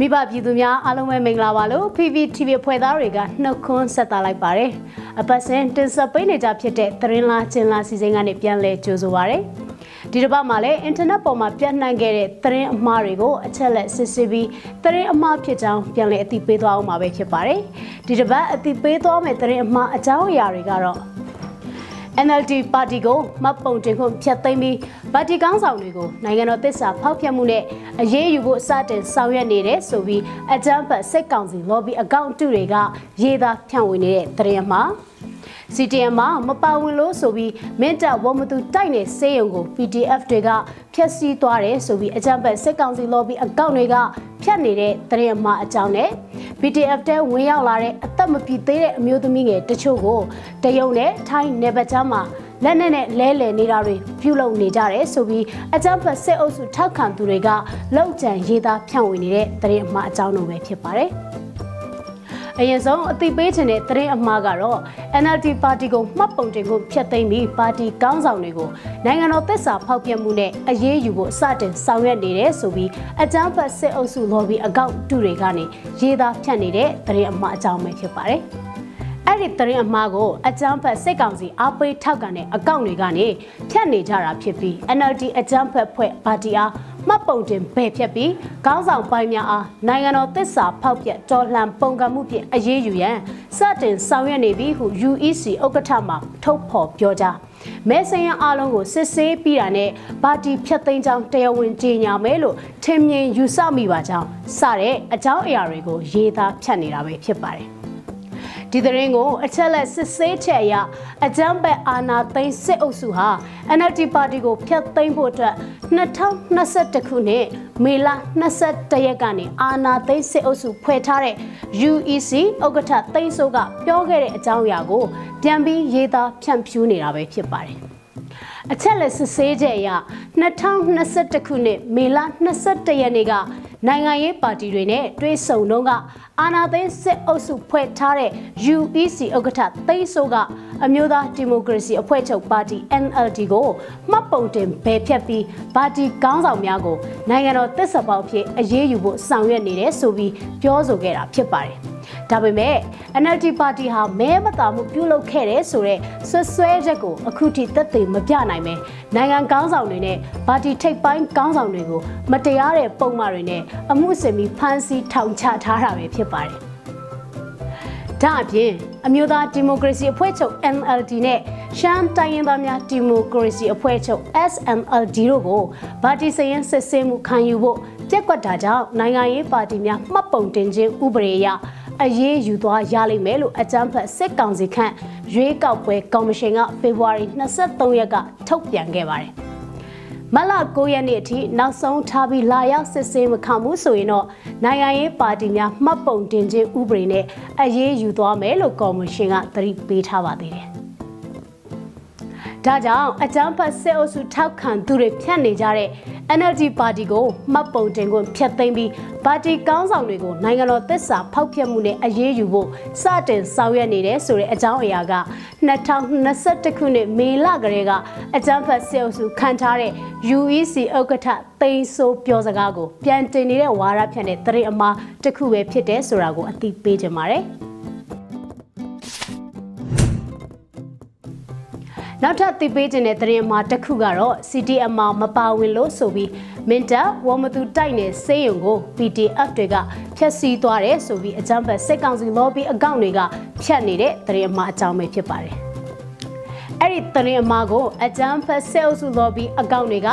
မိဘပြည်သူများအားလုံးပဲမင်္ဂလာပါလို့ PPTV ဖွဲ့သားတွေကနှုတ်ခွန်းဆက်သလိုက်ပါတယ်။အပတ်စဉ်တင်ဆက်ပေးနေကြဖြစ်တဲ့သတင်းလားကျင်လားစီစဉ်ကနေပြန်လဲကြိုဆိုပါရစေ။ဒီတစ်ပတ်မှာလည်းအင်တာနက်ပေါ်မှာပြန့်နှံ့ခဲ့တဲ့သတင်းအမှားတွေကိုအချက်လက်စစ်ဆေးပြီးသတင်းအမှားဖြစ်ကြောင်းပြန်လည်အသိပေးသွားအောင်မှာပဲဖြစ်ပါတယ်။ဒီတစ်ပတ်အသိပေးသွားမယ့်သတင်းအမှားအကြောင်းအရာတွေကတော့ NLD ပါတီကိုမတ်ပုံတင်ခွင့်ဖျက်သိမ်းပြီးပါတီကောင်းဆောင်တွေကိုနိုင်ငံတော်သစ္စာဖောက်ဖျက်မှုနဲ့အရေးယူဖို့စတင်ဆောင်ရွက်နေတယ်ဆိုပြီးအကြမ်းဖက်စစ်ကောင်စီ lobby အကောင့်တုတွေကရေးသားဖြန့်ဝေနေတဲ့သတင်းမှာ CTM မှာမပါဝင်လို့ဆိုပြီးမင်းတပ်ဝမသူတိုက်နေစေယုံကို PDF တွေကဖျက်ဆီးသွားတယ်ဆိုပြီးအကြမ်းဖက်စစ်ကောင်စီ lobby အကောင့်တွေကဖြတ်နေတဲ့သတင်းမှာအကြောင်းနဲ့ PDF တဲဝင်ရောက်လာတဲ့အသက်မပြည့်သေးတဲ့အမျိုးသမီးငယ်တချို့ကိုတရုံနဲ့ထိုင်းနယ်ပချမ်းမှာလက်နက်နဲ့လဲလှယ်နေတာတွေပြုလုပ်နေကြတယ်ဆိုပြီးအကြမ်းဖက်စစ်အုပ်စုထောက်ခံသူတွေကလောက်ကျန်ရေးသားဖြန့်ဝေနေတဲ့သတင်းမှာအကြောင်းတို့ပဲဖြစ်ပါတယ်။ အရင်ဆုံးအသိပေးခြင်းတဲ့သတင်းအမှားကတော့ NLD ပါတီကိုမှတ်ပုံတင်ကိုဖျက်သိမ်းပြီးပါတီကောင်းဆောင်တွေကိုနိုင်ငံတော်သစ္စာဖောက်ပြမှုနဲ့အရေးယူဖို့စတင်ဆောင်ရွက်နေတယ်ဆိုပြီးအကြမ်းဖက်စစ်အုပ်စု lobby အကောင့်တူတွေကနေရေးသားဖြန့်နေတဲ့သတင်းအမှားအကြောင်းပဲဖြစ်ပါတယ်။အဲ့ဒီသတင်းအမှားကိုအကြမ်းဖက်စစ်ကောင်စီအားပေးထောက်ကန်တဲ့အကောင့်တွေကနေဖြတ်နေကြတာဖြစ်ပြီး NLD အကြမ်းဖက်ဖွဲ့ပါတီအား မှတ်ပုံတင်ဘယ်ဖြတ်ပြီးခေါင်းဆောင်ပိုင်းများအားနိုင်ငံတော်သစ္စာဖောက်ပြတော်လှန်ပုံကံမှုဖြင့်အရေးယူရန်စတင်ဆောင်ရွက်နေပြီဟု UEC ဥက္ကဋ္ဌမှထုတ်ဖော်ပြောကြားမဲဆင်ရအားလုံးကိုစစ်ဆေးပြီးတာနဲ့ပါတီဖြတ်သိမ်းကြောင်းတရားဝင်ကြေညာမယ်လို့ထင်မြင်ယူဆမိပါကြောင်းစတဲ့အကြောင်းအရာတွေကိုရေးသားဖြတ်နေတာပဲဖြစ်ပါတယ် ဒီသတင်းကိုအချက်လက်စစ်ဆေးချက်အရအကြမ်းဖက်အာဏာသိမ်းစစ်အုပ်စုဟာ NLD ပါတီကိုဖျက်သိမ်းဖို့အတွက်2021ခုနှစ်မေလ22ရက်ကနေအာဏာသိမ်းစစ်အုပ်စုဖွဲ့ထားတဲ့ UEC ဥက္ကဋ္ဌသိန်းစိုးကပြောခဲ့တဲ့အကြောင်းအရာကိုပြန်ပြီးရေးသားဖြန့်ဖြူးနေတာပဲဖြစ်ပါတယ် အချက်လက်စစ်ဆေးချက်အရ2021ခုနှစ်မေလ22ရက်နေ့ကနိုင်ငံရေးပါတီတွေနဲ့တွဲဆုံတော့ကအာဏာသိမ်းစစ်အုပ်စုဖွဲ့ထားတဲ့ UEC ဥက္ကဋ္ဌသိန်းစိုးကအမျိုးသားဒီမိုကရေစီအဖွဲ့ချုပ်ပါတီ NLD ကိုမှတ်ပုံတင်ဘယ်ဖြတ်ပြီးပါတီကောင်းဆောင်များကိုနိုင်ငံတော်သစ္စာပေါက်ဖြစ်အရေးယူဖို့ဆောင်ရွက်နေတယ်ဆိုပြီးပြောဆိုခဲ့တာဖြစ်ပါတယ်။ ဒါပေမဲ့ NLD ပါတီဟာမဲမတာမှုပြုလုပ်ခဲ့တဲ့ဆိုတဲ့ဆွဆွဲချက်ကိုအခုထိသက်သေမပြနိုင်ပဲနိုင်ငံကောင်းဆောင်တွေနဲ့ပါတီထိပ်ပိုင်းကောင်းဆောင်တွေကိုမတရားတဲ့ပုံမှန်တွေနဲ့အမှုစင်ပြီးဖမ်းဆီးထောင်ချထားတာပဲဖြစ်ပါတယ်။ဒါအပြင်အမျိုးသားဒီမိုကရေစီအဖွဲ့ချုပ် NLD နဲ့ရှမ်းတိုင်းရင်းသားများဒီမိုကရေစီအဖွဲ့ချုပ် SNLD တို့ကိုဗာတီစရင်စစ်ဆေးမှုခံယူဖို့ပြက်ကွက်တာကြောင့်နိုင်ငံရေးပါတီများမှတ်ပုံတင်ခြင်းဥပဒေအရ အရေးယူသွားရလိမ့်မယ်လို့အကြမ်းဖက်စစ်ကောင်စီခန့်ရွေးကောက်ပွဲကော်မရှင်ကဖေဖော်ဝါရီ23ရက်ကထုတ်ပြန်ခဲ့ပါတယ်မလ9ရက်နေ့အထိနောက်ဆုံးထားပြီးလာရောက်စစ်ဆေးမခံဘူးဆိုရင်တော့နိုင်ငံရေးပါတီများမှတ်ပုံတင်ခြင်းဥပဒေနဲ့အရေးယူသွားမယ်လို့ကော်မရှင်ကသတိပေးထားပါသေးတယ်။ ဒါကြောင့်အကြမ်းဖက်စစ်အုပ်စုထောက်ခံသူတွေဖြတ်နေကြတဲ့ NLD ပါတီကိုမှတ်ပုံတင်ခွင့်ဖျက်သိမ်းပြီးပါတီကောင်းဆောင်တွေကိုနိုင်ငံတော်သစ္စာဖောက်ဖျက်မှုနဲ့အရေးယူဖို့စတင်ဆောင်ရွက်နေတယ်ဆိုတဲ့အကြောင်းအရာက2021ခုနှစ်မေလကလေးကအကြမ်းဖက်စစ်အုပ်စုခံထားတဲ့ UEC ဥက္ကဋ္ဌသိန်းစိုးပြောစကားကိုပြန်တင်နေတဲ့ဝါရဖြန့်တဲ့သတင်းအမှားတစ်ခုပဲဖြစ်တယ်ဆိုတာကိုအသိပေးချင်ပါတယ်။ နောက်ထပ်သိပေးခြင်းတဲ့သတင်းမှာတစ်ခုကတော့ CTM မှာမပါဝင်လို့ဆိုပြီးမင်တာဝမသူတိုက်နယ်စေယုံကို PDF တွေကဖျက်ဆီးသွားတယ်ဆိုပြီးအကြမ်းဖက်စစ်ကောင်စီ lobby အကောင့်တွေကဖျက်နေတဲ့သတင်းအမှားအကြောင်းပဲဖြစ်ပါတယ်အဲ့ဒီသတင်းအမှားကိုအကြမ်းဖက်စစ်အုပ်စု lobby အကောင့်တွေက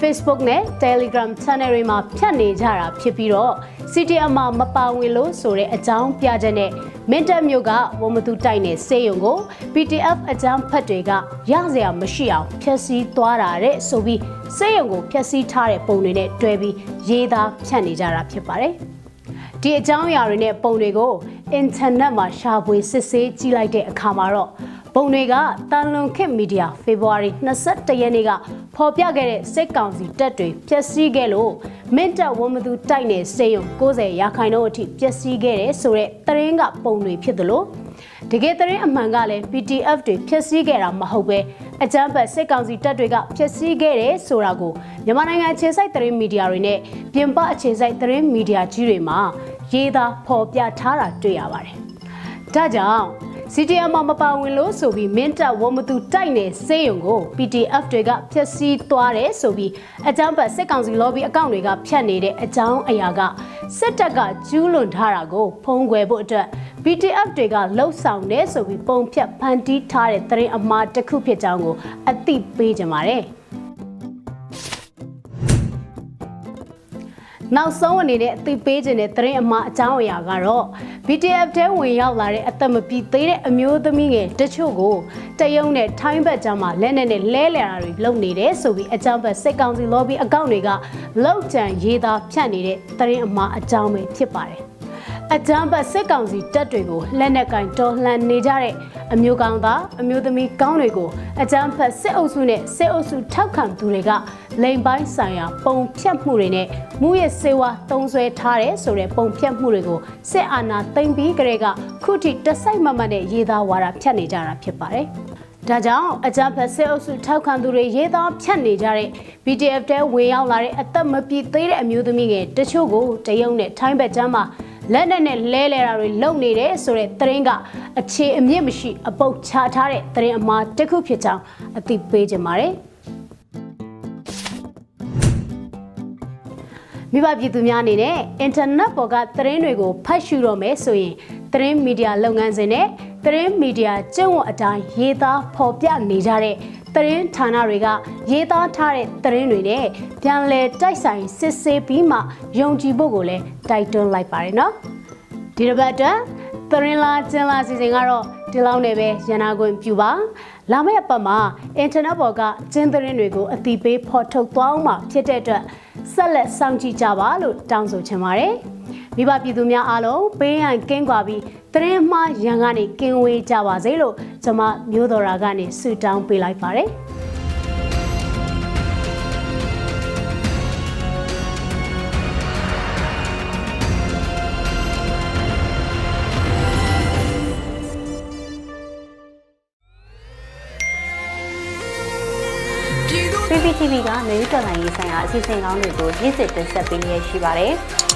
Facebook နဲ့ Telegram channel တွေမှာဖြတ်နေကြတာဖြစ်ပြီးတော့ CTM မှာမပါဝင်လို့ဆိုတဲ့အကြောင်းပြချက်နဲ့မင်းတပ်မြို့ကဝမသူတိုက်နယ်စေယုံကို PTF အကြမ်းဖက်တွေကရစရာမရှိအောင်ဖျက်ဆီးသွားတာတဲ့ဆိုပြီးစေယုံကိုဖျက်ဆီးထားတဲ့ပုံတွေနဲ့တွဲပြီးရေးသားဖြန့်နေကြတာဖြစ်ပါတယ်။ဒီအကြောင်းအရာတွေနဲ့ပုံတွေကိုအင်တာနက်မှာရှာဖွေစစ်ဆေးကြည့်လိုက်တဲ့အခါမှာတော့ ပုံတွေကတန်လွန်ခေတ်မီဒီယာဖေဖော်ဝါရီ22ရက်နေ့ကဖော်ပြခဲ့တဲ့စစ်ကောင်စီတပ်တွေဖျက်ဆီးခဲ့လို့မင်းတပ်ဝမသူတိုက်နယ်စေယုံ90ရာခိုင်နှုန်းအထိပျက်စီးခဲ့တယ်ဆိုတဲ့သတင်းကပုံတွေဖြစ်သလိုတကယ်သတင်းအမှန်ကလည်း PTF တွေဖျက်ဆီးခဲ့တာမဟုတ်ပဲအကြမ်းဖက်စစ်ကောင်စီတပ်တွေကဖျက်ဆီးခဲ့တယ်ဆိုတာကိုမြန်မာနိုင်ငံအခြေစိုက်သတင်းမီဒီယာတွေနဲ့ပြင်ပအခြေစိုက်သတင်းမီဒီယာကြီးတွေမှာရေးသားဖော်ပြထားတာတွေ့ရပါတယ်။ဒါကြောင့် CDM မှာမပါဝင်လို့ဆိုပြီးမင်းတပ်ဝမသူတိုက်နေစေယုံကို PDF တွေကဖျက်ဆီးသွားတယ်ဆိုပြီးအကြမ်းဖက်စစ်ကောင်စီ lobby အကောင့်တွေကဖြတ်နေတဲ့အကြောင်းအရာကစစ်တပ်ကကျူးလွန်ထားတာကိုဖုံးကွယ်ဖို့အတွက် BTF တွေကလှုပ်ဆောင်နေဆိုပြီးပုံဖြတ်ဖန်တီးထားတဲ့သတင်းအမှားတစ်ခုဖြစ်ကြောင်းကိုအသိပေးကြပါတယ်။ နောက်ဆုံးအနေနဲ့အသိပေးခြင်းတဲ့သတင်းအမှားအကြောင်းအရာကတော့ BTF တဲဝင်ရောက်လာတဲ့အသက်မပြည့်သေးတဲ့အမျိုးသမီးငယ်တချို့ကိုတယုံနဲ့ထိုင်းဘက်ကြားမှာလက်နဲ့နဲ့လဲလှယ်တာတွေလုပ်နေတယ်ဆိုပြီးအကြောင်းဘက်စစ်ကောင်စီ lobby အကောင့်တွေကလောက်ကြံရေးသားဖြန့်နေတဲ့သတင်းအမှားအကြောင်းပဲဖြစ်ပါတယ်။ အကြမ်းဖက်စစ်ကောင်စီတပ်တွေကိုလက်နက်ကင်တော်လှန်နေကြတဲ့အမျိုးကောင်းသားအမျိုးသမီးကောင်းတွေကိုအကြမ်းဖက်စစ်အုပ်စုနဲ့စစ်အုပ်စုထောက်ခံသူတွေကလိန်ပိုင်းဆိုင်ရာပုံဖြတ်မှုတွေနဲ့မှုရဲ့စေဝါတုံးဆွဲထားတဲ့ဆိုတဲ့ပုံဖြတ်မှုတွေကိုစစ်အာဏာသိမ်းပြီးကြတဲ့ကခုထိတစိုက်မမတ်နဲ့ရေးသားဝါဒဖြတ်နေကြတာဖြစ်ပါတယ်။ဒါကြောင့်အကြမ်းဖက်စစ်အုပ်စုထောက်ခံသူတွေရေးသားဖြတ်နေကြတဲ့ BTF တဲဝင်ရောက်လာတဲ့အသက်မပြည့်သေးတဲ့အမျိုးသမီးငယ်တချို့ကိုတရုံနဲ့ထိုင်းဘက်ကျမ်းမှာ လက်နက်နဲ့လဲလဲတာတွေလုပ်နေတယ်ဆိုတဲ့သတင်းကအခြေအမြင့်မရှိအပုတ်ချထားတဲ့သတင်းအမှားတစ်ခုဖြစ်ကြောင်းအသိပေးကြပါတယ်မိဘပြည်သူများအနေနဲ့အင်တာနက်ပေါ်ကသတင်းတွေကိုဖတ်ရှုတော့မယ်ဆိုရင်သတင်းမီဒီယာလုပ်ငန်းစဉ်နဲ့ သတင်းမီဒီယာကျင့်ဝတ်အတိုင်းရေးသားဖော်ပြနေကြတဲ့သတင်းဌာနတွေကရေးသားထားတဲ့သတင်းတွေနဲ့ပြန်လည်တိုက်ဆိုင်စစ်ဆေးပြီးမှယုံကြည်ဖို့ကိုလည်းတိုက်တွန်းလိုက်ပါတယ်နော်ဒီတစ်ပတ်အတွက်သတင်းလာကျင်းလာစီစဉ်ကတော့ဒီလောက်နဲ့ပဲရန်နာခွင့်ပြုပါလာမယ့်အပတ်မှာအင်တာနက်ပေါ်ကကျင်းသတင်းတွေကိုအတိပေးဖော်ထုတ်သွားအောင်မှဖြစ်တဲ့အတွက်ဆက်လက်စောင့်ကြည့်ကြပါလို့တောင်းဆိုချင်ပါတယ် မိဘပြည်သူများအားလုံးပေးရန်ကင်းကွာပြီးသတင်းမှားရန်ကနေကင်းဝေးကြပါစေလို့ကျွန်မမျိုးတော်ရာကနေဆုတောင်းပေးလိုက်ပါတယ်။ PPTV ကမျိုးတော်လိုင်းရေးဆိုင်ရာအစီအစဉ်ကောင်းတွေကိုရည်စည်တင်ဆက်ပေးနေရရှိပါတယ်။